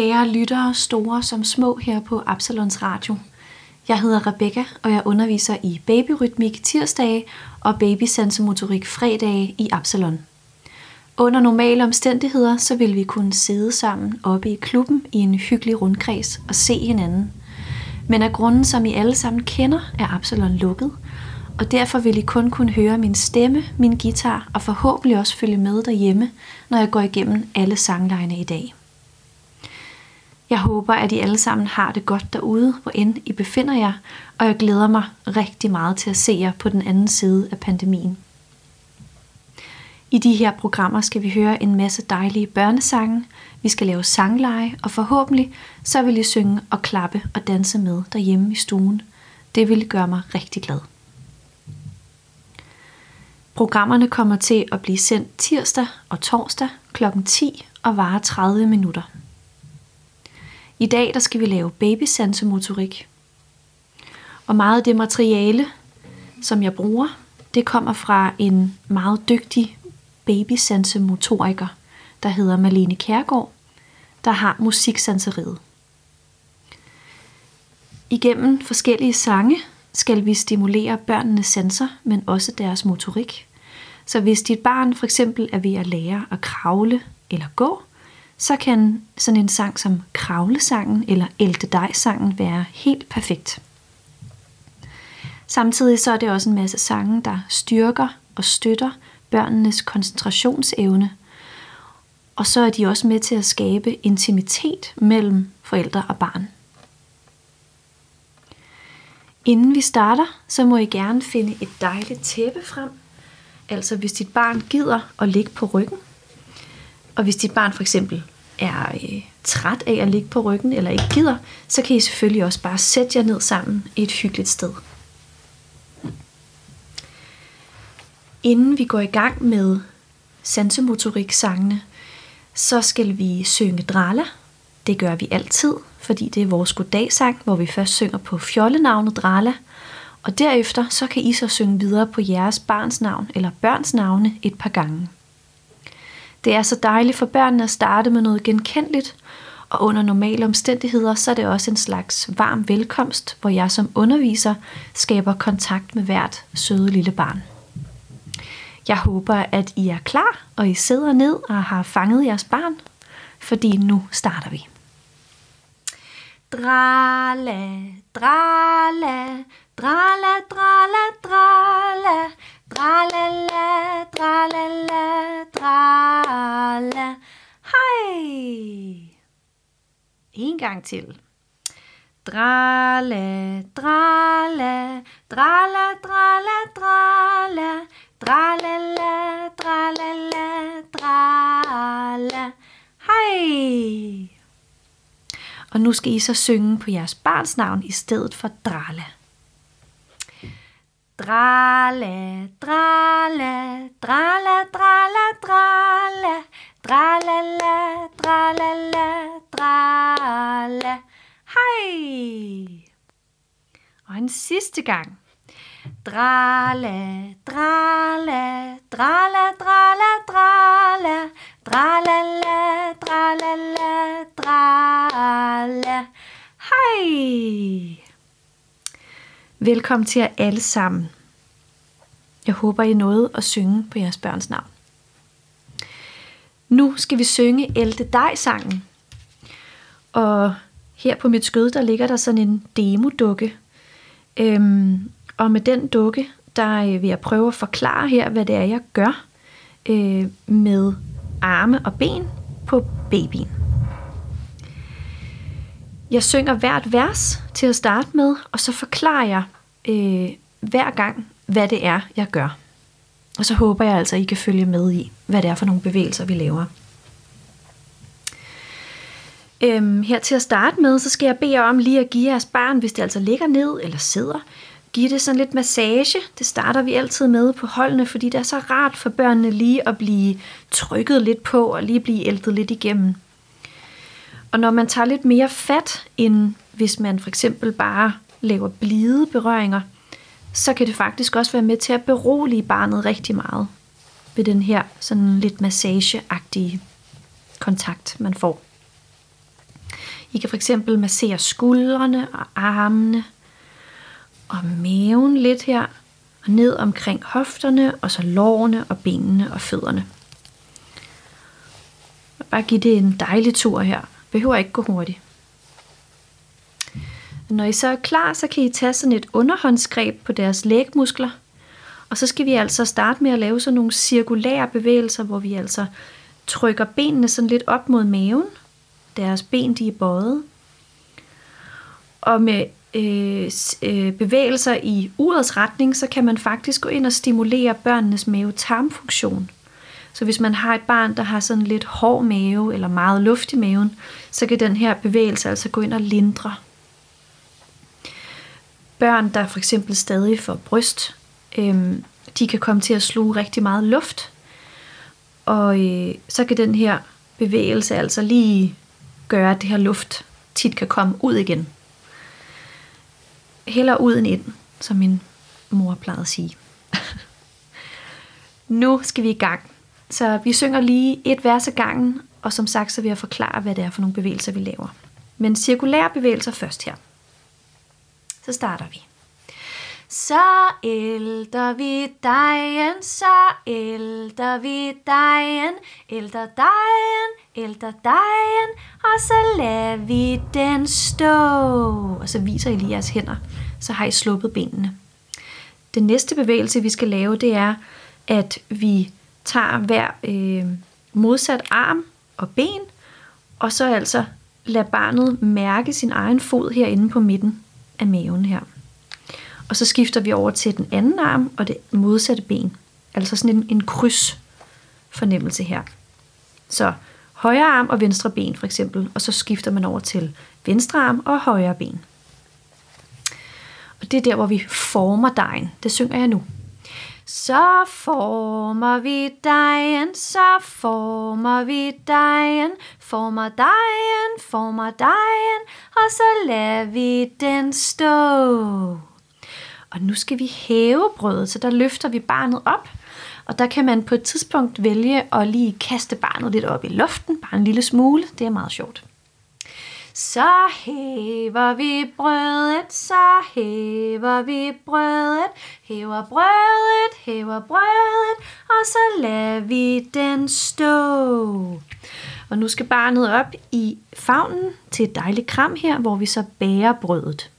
kære lyttere, store som små her på Absalons Radio. Jeg hedder Rebecca, og jeg underviser i babyrytmik tirsdage og babysansemotorik fredage i Absalon. Under normale omstændigheder, så vil vi kunne sidde sammen oppe i klubben i en hyggelig rundkreds og se hinanden. Men af grunden, som I alle sammen kender, er Absalon lukket, og derfor vil I kun kunne høre min stemme, min guitar og forhåbentlig også følge med derhjemme, når jeg går igennem alle sanglejene i dag. Jeg håber, at I alle sammen har det godt derude, hvor end I befinder jer, og jeg glæder mig rigtig meget til at se jer på den anden side af pandemien. I de her programmer skal vi høre en masse dejlige børnesange, vi skal lave sangleje, og forhåbentlig så vil I synge og klappe og danse med derhjemme i stuen. Det vil gøre mig rigtig glad. Programmerne kommer til at blive sendt tirsdag og torsdag kl. 10 og varer 30 minutter. I dag der skal vi lave babysansemotorik. Og meget af det materiale, som jeg bruger, det kommer fra en meget dygtig babysansemotoriker, der hedder Malene Kærgaard, der har musiksanseriet. Igennem forskellige sange skal vi stimulere børnenes sanser, men også deres motorik. Så hvis dit barn for eksempel er ved at lære at kravle eller gå, så kan sådan en sang som Kravlesangen eller Elte dig-sangen være helt perfekt. Samtidig så er det også en masse sange, der styrker og støtter børnenes koncentrationsevne, og så er de også med til at skabe intimitet mellem forældre og barn. Inden vi starter, så må I gerne finde et dejligt tæppe frem. Altså hvis dit barn gider at ligge på ryggen, og hvis dit barn for eksempel er øh, træt af at ligge på ryggen eller ikke gider, så kan I selvfølgelig også bare sætte jer ned sammen i et hyggeligt sted. Inden vi går i gang med sansemotorik-sangene, så skal vi synge drala. Det gør vi altid, fordi det er vores goddagsang, hvor vi først synger på fjollenavnet drala, og derefter så kan I så synge videre på jeres barns navn eller børns navne et par gange. Det er så dejligt for børnene at starte med noget genkendeligt, og under normale omstændigheder, så er det også en slags varm velkomst, hvor jeg som underviser skaber kontakt med hvert søde lille barn. Jeg håber, at I er klar, og I sidder ned og har fanget jeres barn, fordi nu starter vi. Drala, drala, drala, drala, drala, Dralala, dralala, drala, hej. En gang til. Drala, drala, drala, drala, drala, drala, drala, drala, hej. Og nu skal I så synge på jeres barns navn i stedet for drala. Drala, drala, drala, drala, drala, drale, drale, drala. Hej! Og en sidste gang. Drala, drala, drala, drala, drala, drale, drale, drala. Hej! Velkommen til jer alle sammen. Jeg håber, I nåede at synge på jeres børns navn. Nu skal vi synge Elte dig-sangen. Og her på mit skød, der ligger der sådan en demodukke. Øhm, og med den dukke, der øh, vil jeg prøve at forklare her, hvad det er, jeg gør øh, med arme og ben på babyen. Jeg synger hvert vers til at starte med, og så forklarer jeg øh, hver gang, hvad det er, jeg gør. Og så håber jeg altså, at I kan følge med i, hvad det er for nogle bevægelser, vi laver. Øhm, her til at starte med, så skal jeg bede jer om lige at give jeres barn, hvis det altså ligger ned eller sidder, give det sådan lidt massage. Det starter vi altid med på holdene, fordi det er så rart for børnene lige at blive trykket lidt på og lige blive æltet lidt igennem. Og når man tager lidt mere fat, end hvis man for eksempel bare laver blide berøringer, så kan det faktisk også være med til at berolige barnet rigtig meget ved den her sådan lidt massageagtige kontakt, man får. I kan for eksempel massere skuldrene og armene og maven lidt her, og ned omkring hofterne, og så lårene og benene og fødderne. Bare give det en dejlig tur her. Behøver ikke gå hurtigt. Når I så er klar, så kan I tage sådan et underhåndsgreb på deres lægmuskler. Og så skal vi altså starte med at lave sådan nogle cirkulære bevægelser, hvor vi altså trykker benene sådan lidt op mod maven. Deres ben de er bøjet. Og med øh, øh, bevægelser i urets retning, så kan man faktisk gå ind og stimulere børnenes mave-tarmfunktion. Så hvis man har et barn, der har sådan lidt hård mave eller meget luft i maven, så kan den her bevægelse altså gå ind og lindre. Børn, der for eksempel stadig får bryst, øh, de kan komme til at sluge rigtig meget luft, og øh, så kan den her bevægelse altså lige gøre, at det her luft tit kan komme ud igen. Heller ud end ind, som min mor plejede at sige. nu skal vi i gang. Så vi synger lige et vers ad gangen, og som sagt, så vil jeg forklare, hvad det er for nogle bevægelser, vi laver. Men cirkulære bevægelser først her. Så starter vi. Så ælder vi dejen, så ælder vi dejen, ælder dejen, ælder dejen, og så lader vi den stå. Og så viser I lige jeres hænder, så har I sluppet benene. Den næste bevægelse, vi skal lave, det er, at vi tager hver øh, modsat arm og ben, og så altså lader barnet mærke sin egen fod herinde på midten af maven her. Og så skifter vi over til den anden arm og det modsatte ben. Altså sådan en, en kryds fornemmelse her. Så højre arm og venstre ben for eksempel, og så skifter man over til venstre arm og højre ben. Og det er der, hvor vi former dejen. Det synger jeg nu. Så former vi dejen, så former vi dejen, former dejen, former dejen, og så lader vi den stå. Og nu skal vi hæve brødet, så der løfter vi barnet op. Og der kan man på et tidspunkt vælge at lige kaste barnet lidt op i luften, bare en lille smule. Det er meget sjovt. Så hæver vi brødet, så hæver vi brødet, hæver brødet, hæver brødet, og så lader vi den stå. Og nu skal barnet op i favnen til et dejligt kram her, hvor vi så bærer brødet.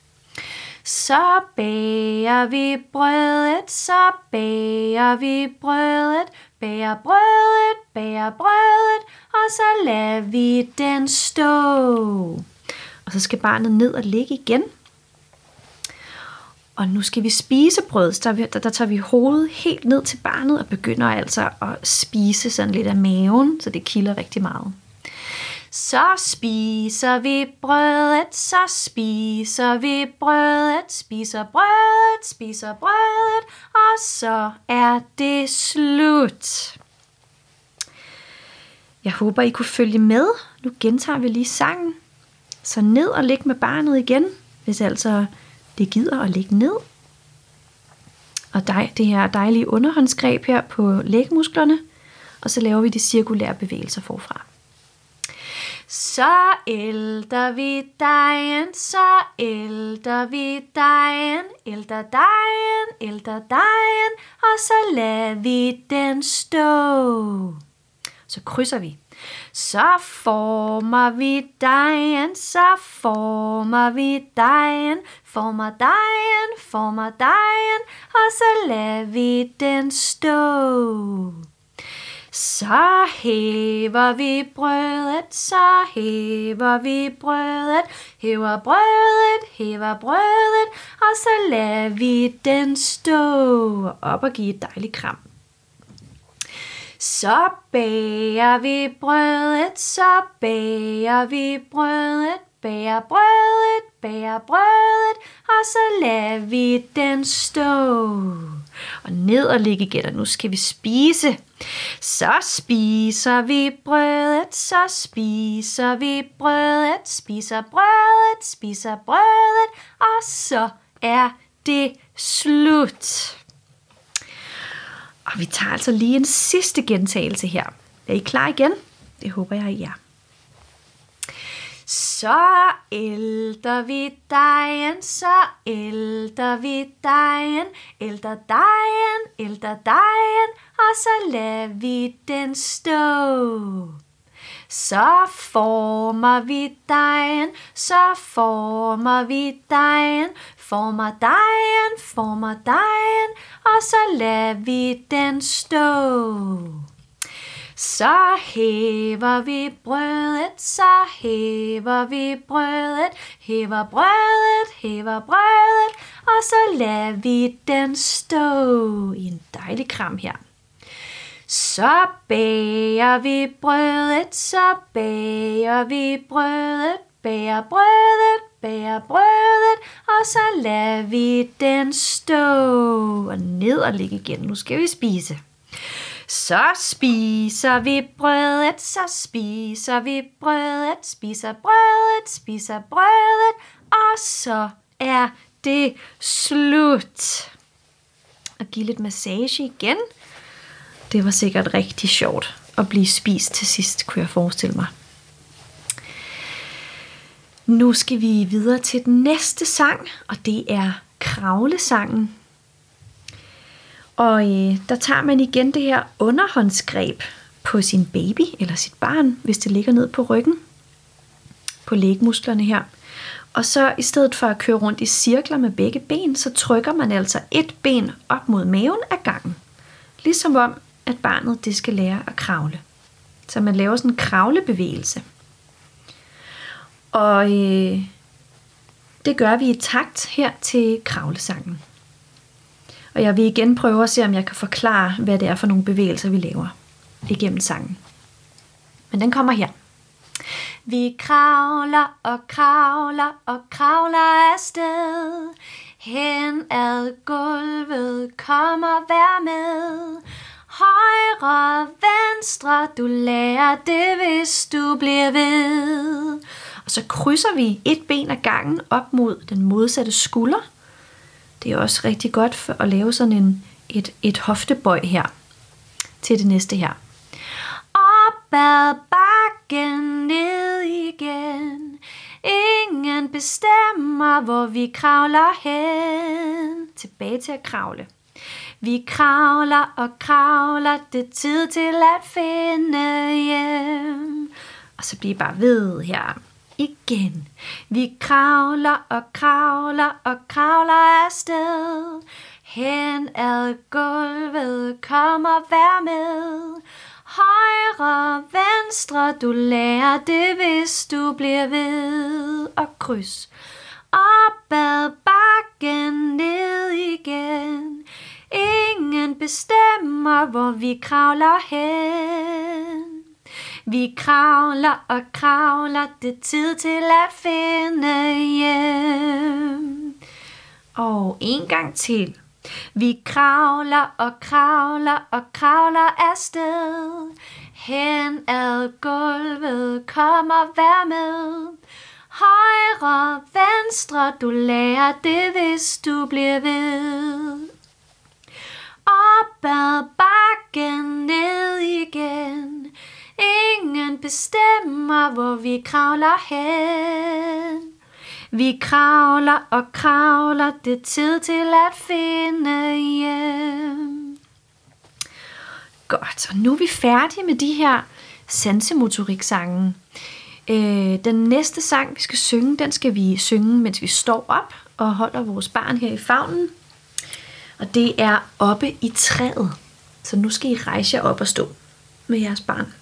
Så bager vi brødet, så bager vi brødet, bager brødet, bager brødet, og så lader vi den stå. Og så skal barnet ned og ligge igen. Og nu skal vi spise brød. Der, der, der tager vi hovedet helt ned til barnet og begynder altså at spise sådan lidt af maven, så det kilder rigtig meget. Så spiser vi brødet, så spiser vi brødet, spiser brødet, spiser brødet, og så er det slut. Jeg håber, I kunne følge med. Nu gentager vi lige sangen. Så ned og ligge med barnet igen, hvis altså det gider at ligge ned. Og dej, det her dejlige underhåndsgreb her på lægmusklerne. Og så laver vi de cirkulære bevægelser forfra. Så ældrer vi dig en, så ældrer vi dig en, ældrer dig en, ældrer dig en, og så lader vi den stå. Så krydser vi. Så former vi dig en, så former vi dig en, former dig en, former dig en, og så lader vi den stå. Så hæver vi brødet, så hæver vi brødet, hæver brødet, hæver brødet, og så lader vi den stå op og give et dejligt kram. Så bager vi brødet, så bager vi brødet, bager brødet, bager brødet, og så lader vi den stå. Og ned og ligge igen, og nu skal vi spise. Så spiser vi brødet, så spiser vi brødet, spiser brødet, spiser brødet, og så er det slut. Og vi tager altså lige en sidste gentagelse her. Er I klar igen? Det håber jeg, I er. Så ælter vi dejen, så ælter vi dejen, ælter dejen, ælter dejen, og så lader vi den stå. Så former vi dejen, så former vi dejen, former dejen, former dejen, og så lader vi den stå. Så hæver vi brødet, så hæver vi brødet, hæver brødet, hæver brødet, og så lader vi den stå i en dejlig kram her. Så bager vi brødet, så bager vi brødet, bager brødet, bager brødet, og så lader vi den stå og ned og ligge igen. Nu skal vi spise. Så spiser vi brødet, så spiser vi brødet, spiser brødet, spiser brødet, og så er det slut. Og give lidt massage igen. Det var sikkert rigtig sjovt at blive spist til sidst, kunne jeg forestille mig. Nu skal vi videre til den næste sang, og det er Kravlesangen. Og øh, der tager man igen det her underhåndsgreb på sin baby eller sit barn, hvis det ligger ned på ryggen, på lægmusklerne her. Og så i stedet for at køre rundt i cirkler med begge ben, så trykker man altså et ben op mod maven ad gangen. Ligesom om, at barnet det skal lære at kravle. Så man laver sådan en kravlebevægelse. Og øh, det gør vi i takt her til kravlesangen. Og jeg vil igen prøve at se, om jeg kan forklare, hvad det er for nogle bevægelser, vi laver igennem sangen. Men den kommer her. Vi kravler og kravler og kravler afsted. Hen ad gulvet kommer vær med. Højre, venstre, du lærer det, hvis du bliver ved. Og så krydser vi et ben ad gangen op mod den modsatte skulder. Det er også rigtig godt for at lave sådan en, et, et hoftebøj her til det næste her. Op ad bakken, ned igen. Ingen bestemmer, hvor vi kravler hen. Tilbage til at kravle. Vi kravler og kravler, det er tid til at finde hjem. Og så bliver bare ved her igen. Vi kravler og kravler og kravler afsted. Hen ad gulvet kommer vær med. Højre, venstre, du lærer det, hvis du bliver ved og kryds. Op ad bakken, ned igen. Ingen bestemmer, hvor vi kravler hen. Vi kravler og kravler, det er tid til at finde hjem. Og en gang til. Vi kravler og kravler og kravler afsted. Hen ad gulvet kommer vær med. Højre, venstre, du lærer det, hvis du bliver ved. Op ad bakken, ned igen. Ingen bestemmer, hvor vi kravler hen. Vi kravler og kravler, det er tid til at finde hjem. Godt, og nu er vi færdige med de her sansemotorik-sange. Øh, den næste sang, vi skal synge, den skal vi synge, mens vi står op og holder vores barn her i favnen. Og det er oppe i træet. Så nu skal I rejse jer op og stå med jeres barn.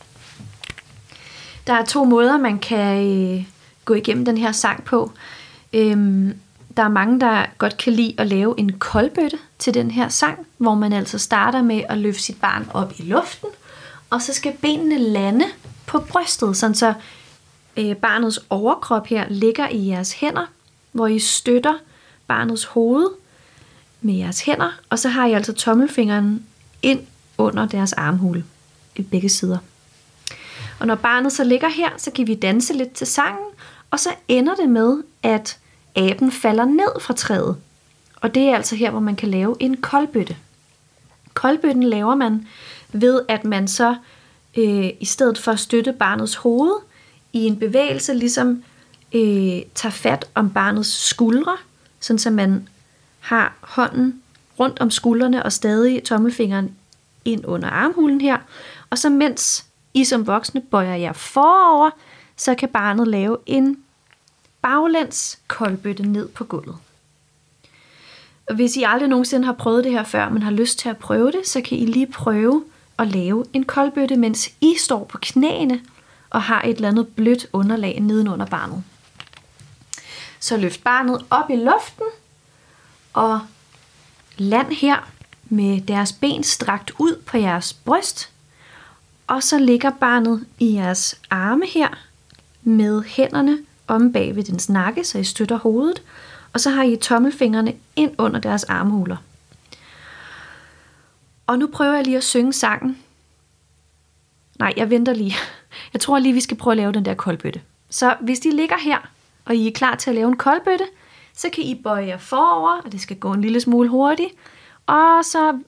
Der er to måder, man kan øh, gå igennem den her sang på. Øhm, der er mange, der godt kan lide at lave en koldbøtte til den her sang, hvor man altså starter med at løfte sit barn op i luften, og så skal benene lande på brystet, sådan så øh, barnets overkrop her ligger i jeres hænder, hvor I støtter barnets hoved med jeres hænder, og så har I altså tommelfingeren ind under deres armhule i begge sider. Og når barnet så ligger her, så kan vi danse lidt til sangen, og så ender det med, at aben falder ned fra træet. Og det er altså her, hvor man kan lave en koldbøtte. Koldbøtten laver man ved, at man så øh, i stedet for at støtte barnets hoved i en bevægelse, ligesom øh, tager fat om barnets skuldre, sådan så man har hånden rundt om skuldrene og stadig tommelfingeren ind under armhulen her. Og så mens i som voksne bøjer jer forover, så kan barnet lave en baglæns koldbøtte ned på gulvet. Og hvis I aldrig nogensinde har prøvet det her før, men har lyst til at prøve det, så kan I lige prøve at lave en koldbøtte, mens I står på knæene og har et eller andet blødt underlag nedenunder barnet. Så løft barnet op i luften og land her med deres ben strakt ud på jeres bryst. Og så ligger barnet i jeres arme her med hænderne om bag ved dens nakke, så I støtter hovedet. Og så har I tommelfingrene ind under deres armhuler. Og nu prøver jeg lige at synge sangen. Nej, jeg venter lige. Jeg tror lige, vi skal prøve at lave den der koldbøtte. Så hvis de ligger her, og I er klar til at lave en koldbøtte, så kan I bøje jer forover, og det skal gå en lille smule hurtigt. Og så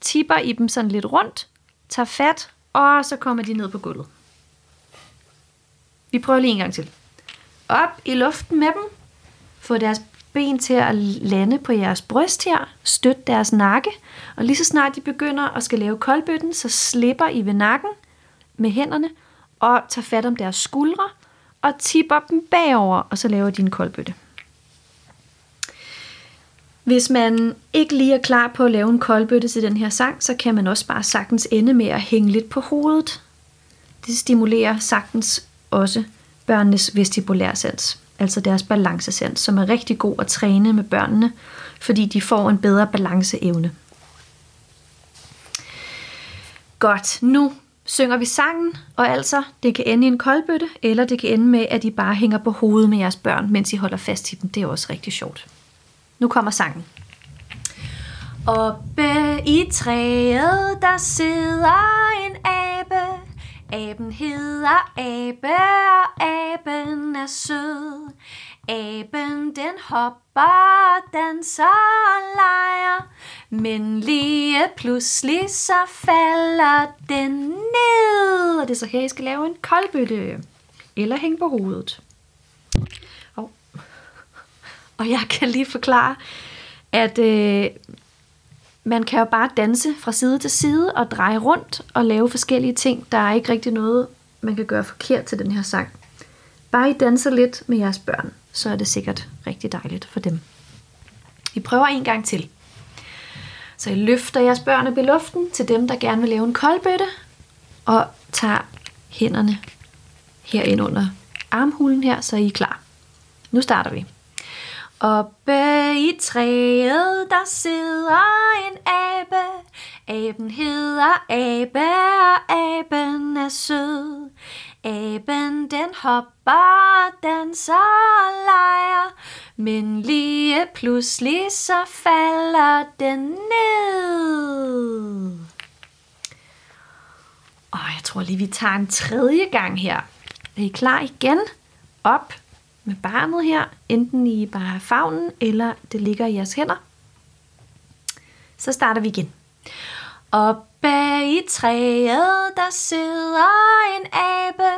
tipper I dem sådan lidt rundt, tager fat, og så kommer de ned på gulvet. Vi prøver lige en gang til. Op i luften med dem. Få deres ben til at lande på jeres bryst her. Støt deres nakke. Og lige så snart de begynder at skal lave koldbøtten, så slipper I ved nakken med hænderne og tager fat om deres skuldre og tipper dem bagover, og så laver de en koldbøtte. Hvis man ikke lige er klar på at lave en koldbøtte til den her sang, så kan man også bare sagtens ende med at hænge lidt på hovedet. Det stimulerer sagtens også børnenes vestibulærsans, altså deres balancesans, som er rigtig god at træne med børnene, fordi de får en bedre balanceevne. Godt, nu synger vi sangen, og altså, det kan ende i en koldbøtte, eller det kan ende med, at I bare hænger på hovedet med jeres børn, mens I holder fast i dem. Det er også rigtig sjovt. Nu kommer sangen. Oppe i træet, der sidder en abe. Aben hedder Abe, og aben er sød. Aben den hopper, danser og leger. Men lige pludselig så falder den ned. Og det er så her, I skal lave en koldbøtte. Eller hænge på hovedet. Og jeg kan lige forklare, at øh, man kan jo bare danse fra side til side og dreje rundt og lave forskellige ting. Der er ikke rigtig noget, man kan gøre forkert til den her sang. Bare I danser lidt med jeres børn, så er det sikkert rigtig dejligt for dem. Vi prøver en gang til. Så I løfter jeres børn op i luften til dem, der gerne vil lave en koldbøtte, og tager hænderne her ind under armhulen her, så I er klar. Nu starter vi. Oppe i træet, der sidder en abe. Aben hedder Abe, og aben er sød. Aben den hopper, danser og leger, men lige pludselig så falder den ned. Og jeg tror lige, vi tager en tredje gang her. Er I klar igen? Op med barnet her, enten i bare favnen, eller det ligger i jeres hænder. Så starter vi igen. Oppe i træet, der sidder en abe.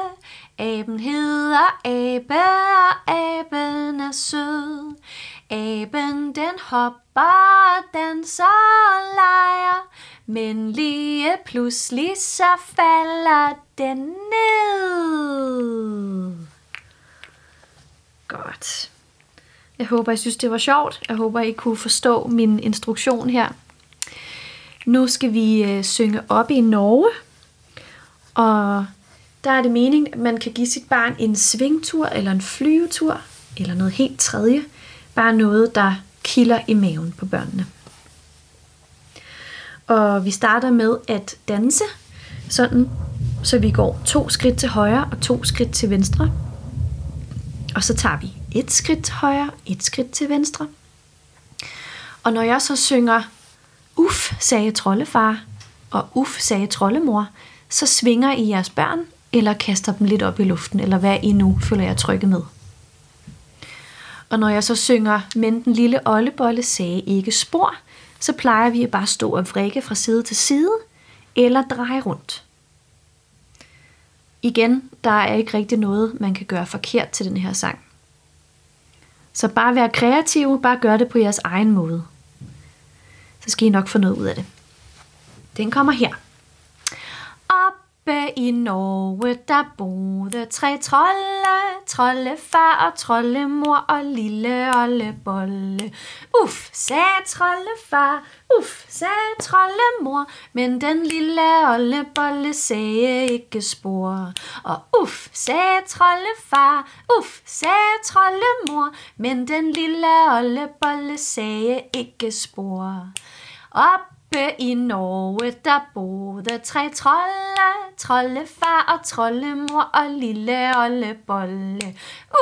Aben hedder Abe, og aben er sød. Aben den hopper, danser og leger, men lige pludselig så falder den ned. Godt. Jeg håber, I synes, det var sjovt. Jeg håber, I kunne forstå min instruktion her. Nu skal vi øh, synge op i Norge, og der er det meningen, at man kan give sit barn en svingtur eller en flyvetur, eller noget helt tredje. Bare noget, der kilder i maven på børnene. Og vi starter med at danse, sådan, så vi går to skridt til højre og to skridt til venstre. Og så tager vi et skridt til højre, et skridt til venstre. Og når jeg så synger Uff, sagde troldefar, og uff, sagde troldemor, så svinger I jeres børn, eller kaster dem lidt op i luften, eller hvad I nu føler jeg trygge med. Og når jeg så synger, men den lille ollebolle sagde ikke spor, så plejer vi at bare stå og vrikke fra side til side, eller dreje rundt igen, der er ikke rigtig noget, man kan gøre forkert til den her sang. Så bare vær kreative, bare gør det på jeres egen måde. Så skal I nok få noget ud af det. Den kommer her. I Norge, der boede tre trolde, troldefar og trollemor og lille ollebolle. Uff, sagde troldefar, uff, sagde trollemor, men den lille ollebolle sagde ikke spor. Og uff, sagde troldefar, uff, sagde trollemor, men den lille ollebolle sagde ikke spor. Op Oppe i Norge, der boede tre trolde, troldefar og trollemor og lille ollebolle.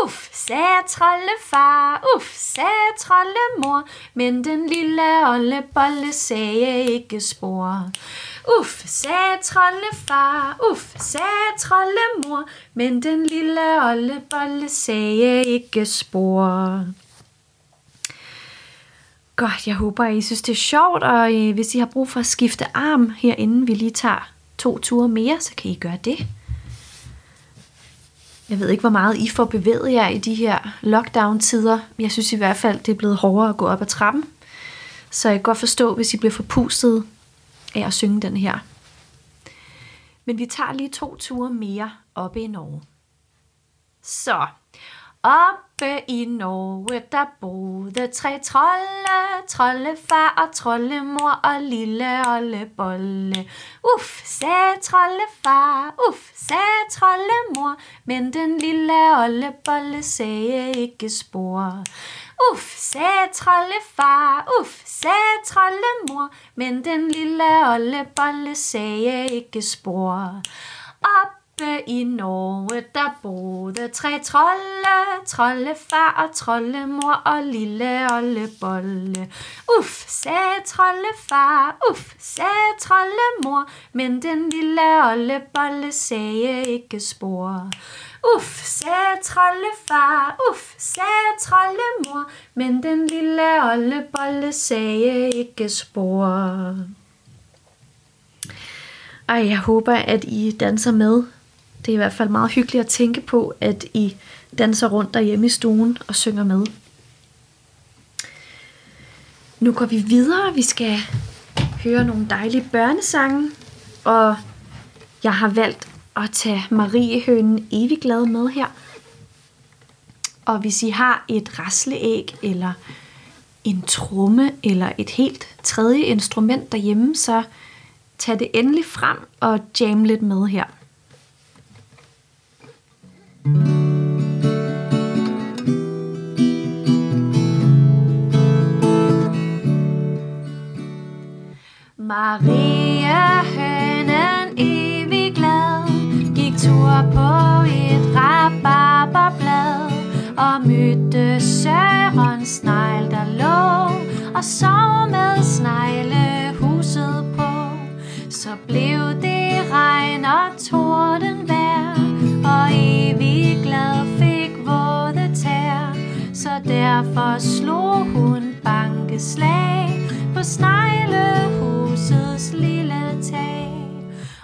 Uff, sagde troldefar, uff, sagde trollemor, men den lille ollebolle sagde ikke spor. Uff, sagde troldefar, uff, sagde trollemor, men den lille ollebolle sagde ikke spor. Godt, jeg håber, I synes, det er sjovt, og øh, hvis I har brug for at skifte arm herinde, vi lige tager to ture mere, så kan I gøre det. Jeg ved ikke, hvor meget I får bevæget jer i de her lockdown-tider. Jeg synes i hvert fald, det er blevet hårdere at gå op ad trappen. Så jeg kan godt forstå, hvis I bliver forpustet af at synge den her. Men vi tager lige to ture mere oppe i Norge. Så, op Oppe i Norge, der boede tre trolde, troldefar og trollemor og lille ollebolle. Uff, sagde troldefar, uff, sagde trollemor, men den lille ollebolle sagde ikke spor. Uff, sagde troldefar, uff, sagde trollemor, men den lille ollebolle sagde ikke spor. Op i Norge, der boede tre trolde, troldefar og trollemor og lille ollebolle. Uff, sagde troldefar, uff, sagde trollemor, men den lille ollebolle sagde ikke spor. Uff, sagde troldefar, uff, sagde trollemor, men den lille ollebolle sagde ikke spor. Ej, jeg håber, at I danser med det er i hvert fald meget hyggeligt at tænke på, at I danser rundt derhjemme i stuen og synger med. Nu går vi videre. Vi skal høre nogle dejlige børnesange. Og jeg har valgt at tage Mariehønen evig glad med her. Og hvis I har et rasleæg, eller en tromme, eller et helt tredje instrument derhjemme, så tag det endelig frem og jam lidt med her. Maria hønen evig glad. Gik tur på et rabarberblad Og mødte Søren Snegl der lå Og sov med snegle kun banke bankeslag på sneglehusets lille tag.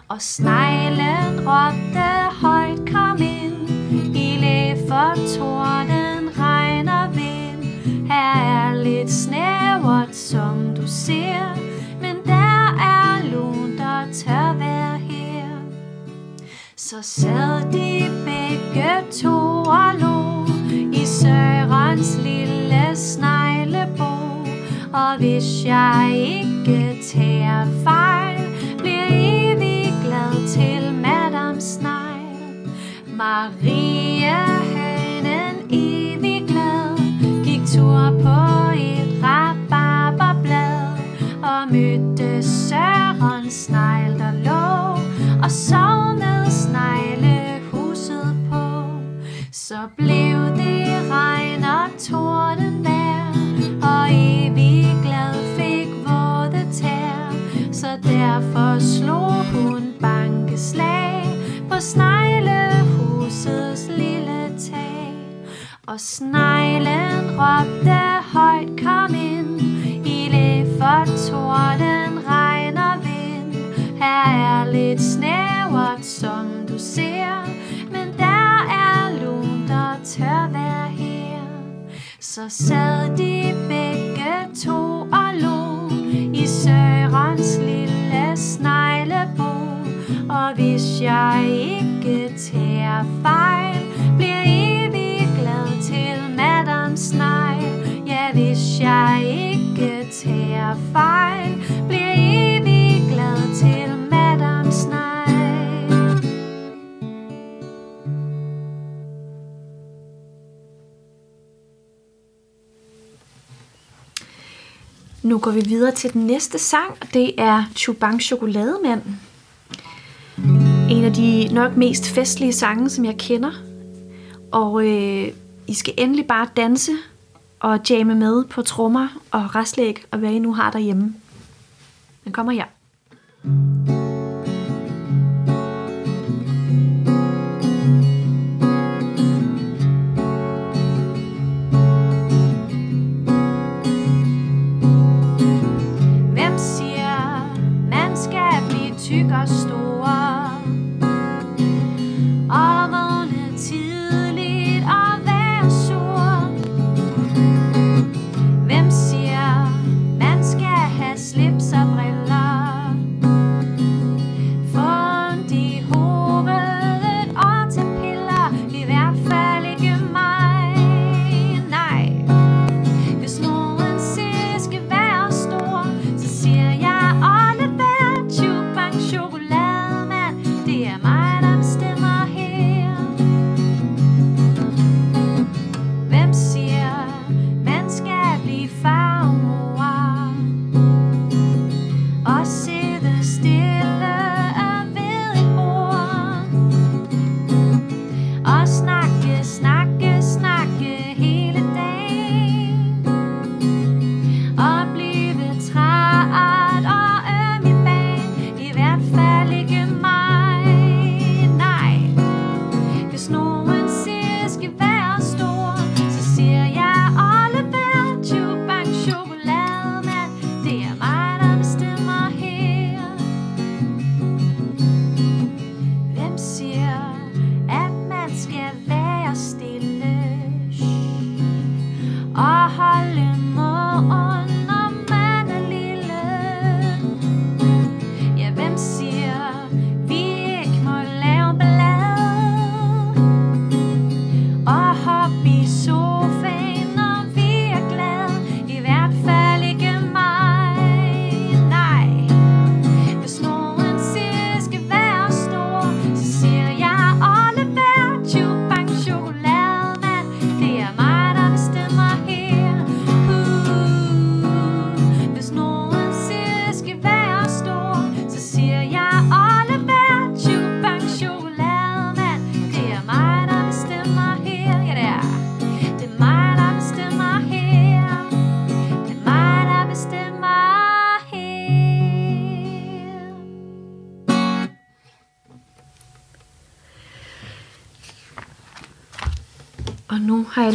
Og sneglen råbte højt, kom ind, i læ for torden, regn og vind. Her er lidt snævert, som du ser, men der er lunt og tør være her. Så sad de begge to og lå Sørens lille sneglebo. Og hvis jeg ikke tager fejl, bliver evig glad til Madame Snegl. Maria hønen evig glad, gik tur på et rabarberblad og mødte Sørens Snegl, der lå og sov med sneglehuset på. Så blev derfor slog hun bankeslag på sneglehusets lille tag. Og sneglen råbte højt, kom ind, i læ for torden, regn og vind. Her er lidt snævert, som du ser, men der er lunt og tør være her. så sad de begge to og lå i Sørens lille sneglebo. Og hvis jeg ikke tager fejl, bliver evig glad til madam Snegl. Ja, hvis jeg ikke tager fejl, bliver evig glad til madam Nu går vi videre til den næste sang, og det er Chubang Chokolademand. En af de nok mest festlige sange, som jeg kender. Og øh, I skal endelig bare danse og jamme med på trommer og raslæg og hvad I nu har derhjemme. Den kommer her. Hvem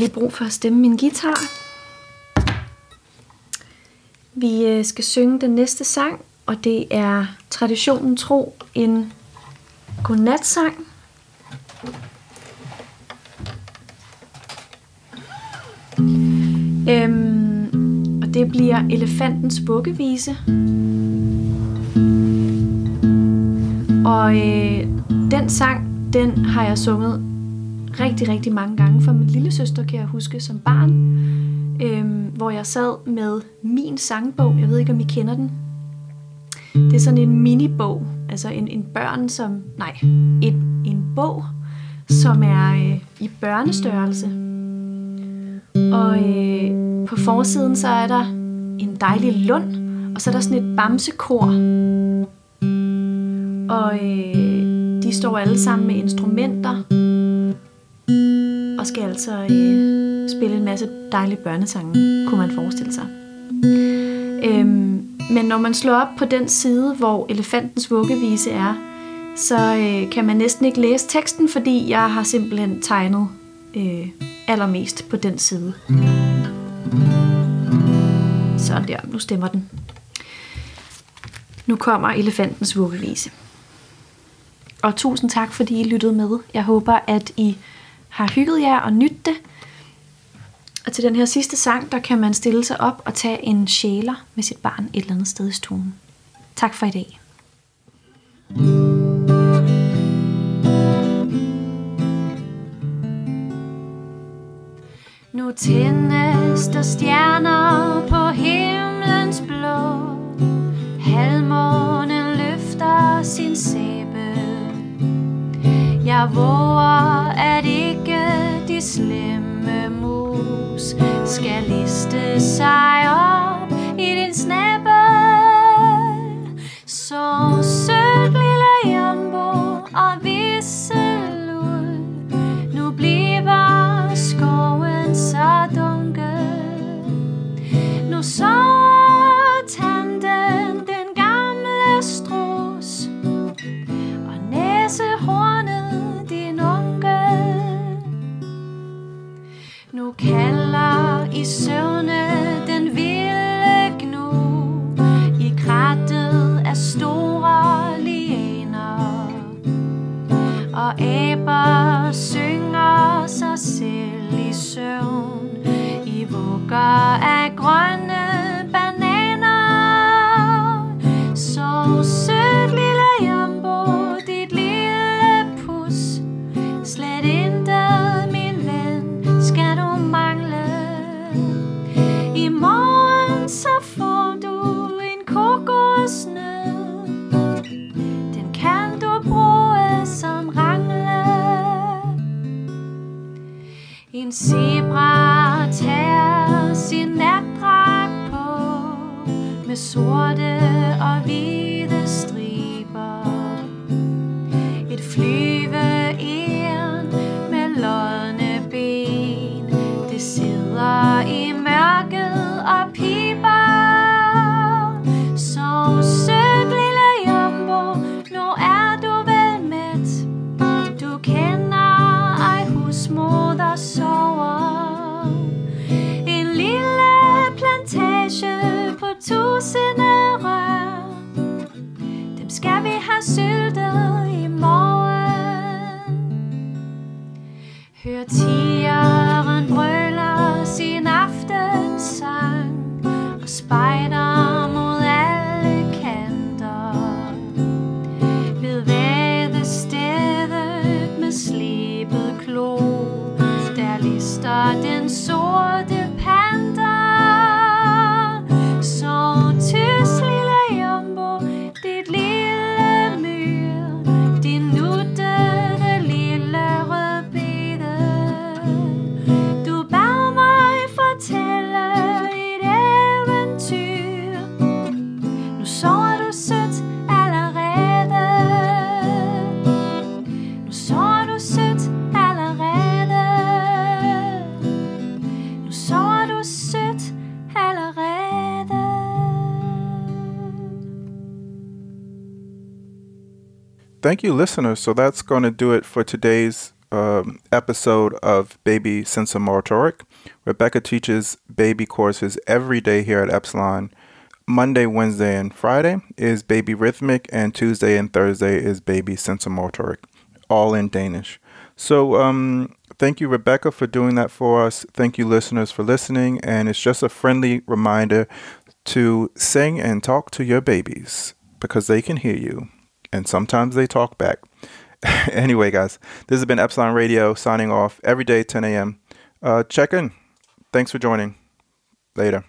lige brug for at stemme min guitar. Vi øh, skal synge den næste sang, og det er traditionen tro en godnatsang. Øhm, og det bliver Elefantens bukkevise. Og øh, den sang, den har jeg sunget rigtig, rigtig mange gange for min lille søster, kan jeg huske, som barn. Øhm, hvor jeg sad med min sangbog. Jeg ved ikke, om I kender den. Det er sådan en minibog. Altså en, en børn som... Nej, et, en bog, som er øh, i børnestørrelse. Og øh, på forsiden så er der en dejlig lund, og så er der sådan et bamsekor. Og øh, de står alle sammen med instrumenter, og skal altså øh, spille en masse dejlige børnesange, kunne man forestille sig. Øhm, men når man slår op på den side, hvor elefantens vuggevise er, så øh, kan man næsten ikke læse teksten, fordi jeg har simpelthen tegnet øh, allermest på den side. Sådan der, nu stemmer den. Nu kommer elefantens vuggevise. Og tusind tak, fordi I lyttede med. Jeg håber, at I har hygget jer og nydt det. Og til den her sidste sang, der kan man stille sig op og tage en sjæler med sit barn et eller andet sted i stuen. Tak for i dag. Nu tændes der stjerner på himlens blå Halvmånen løfter sin sæbe Jeg våger, at ikke de slemme mus Skal liste sig op i din snappe. Så sødt lille jumbo og visselud Nu bliver skoven så dunkel Nu så syltet i morgen. Hør tigeren Thank you, listeners. So that's going to do it for today's um, episode of Baby Sensomotoric. Rebecca teaches baby courses every day here at Epsilon. Monday, Wednesday, and Friday is Baby Rhythmic, and Tuesday and Thursday is Baby Sensomotoric, all in Danish. So, um, thank you, Rebecca, for doing that for us. Thank you, listeners, for listening. And it's just a friendly reminder to sing and talk to your babies because they can hear you and sometimes they talk back. anyway, guys, this has been Epsilon Radio signing off every day, 10 a.m. Uh, check in. Thanks for joining. Later.